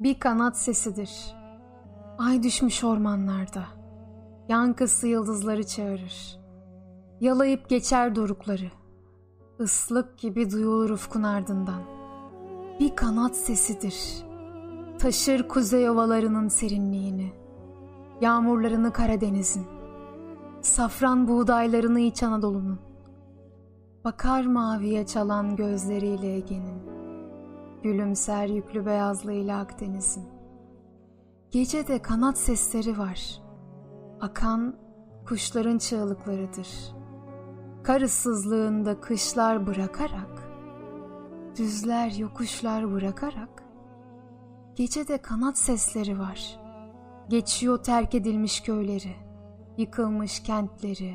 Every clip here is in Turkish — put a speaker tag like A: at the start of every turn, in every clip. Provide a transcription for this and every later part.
A: bir kanat sesidir. Ay düşmüş ormanlarda. Yankısı yıldızları çağırır. Yalayıp geçer dorukları. Islık gibi duyulur ufkun ardından. Bir kanat sesidir. Taşır kuzey ovalarının serinliğini. Yağmurlarını Karadeniz'in. Safran buğdaylarını İç Anadolu'nun. Bakar maviye çalan gözleriyle Ege'nin. Gülümser yüklü beyazlığıyla Akdeniz'in. Gecede kanat sesleri var. Akan kuşların çığlıklarıdır. Kar ıssızlığında kışlar bırakarak, düzler yokuşlar bırakarak, gecede kanat sesleri var. Geçiyor terk edilmiş köyleri, yıkılmış kentleri,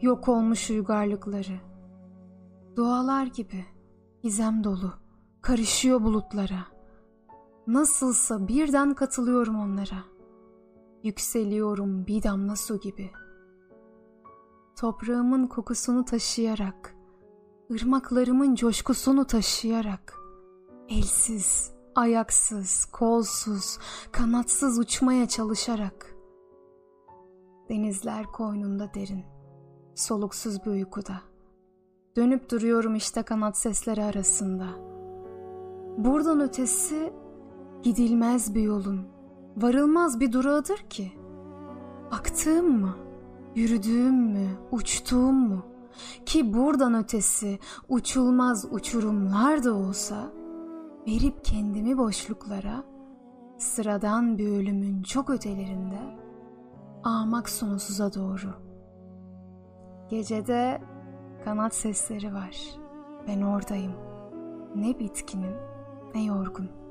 A: yok olmuş uygarlıkları. Dualar gibi gizem dolu, karışıyor bulutlara. Nasılsa birden katılıyorum onlara. Yükseliyorum bir damla su gibi. Toprağımın kokusunu taşıyarak, ırmaklarımın coşkusunu taşıyarak, elsiz, ayaksız, kolsuz, kanatsız uçmaya çalışarak. Denizler koynunda derin, soluksuz bir uykuda. Dönüp duruyorum işte kanat sesleri arasında. Buradan ötesi gidilmez bir yolun, varılmaz bir durağıdır ki. Aktığım mı, yürüdüğüm mü, uçtuğum mu? Ki buradan ötesi uçulmaz uçurumlar da olsa, verip kendimi boşluklara, sıradan bir ölümün çok ötelerinde, ağmak sonsuza doğru. Gecede kanat sesleri var, ben oradayım. Ne bitkinim, ne yorgun.''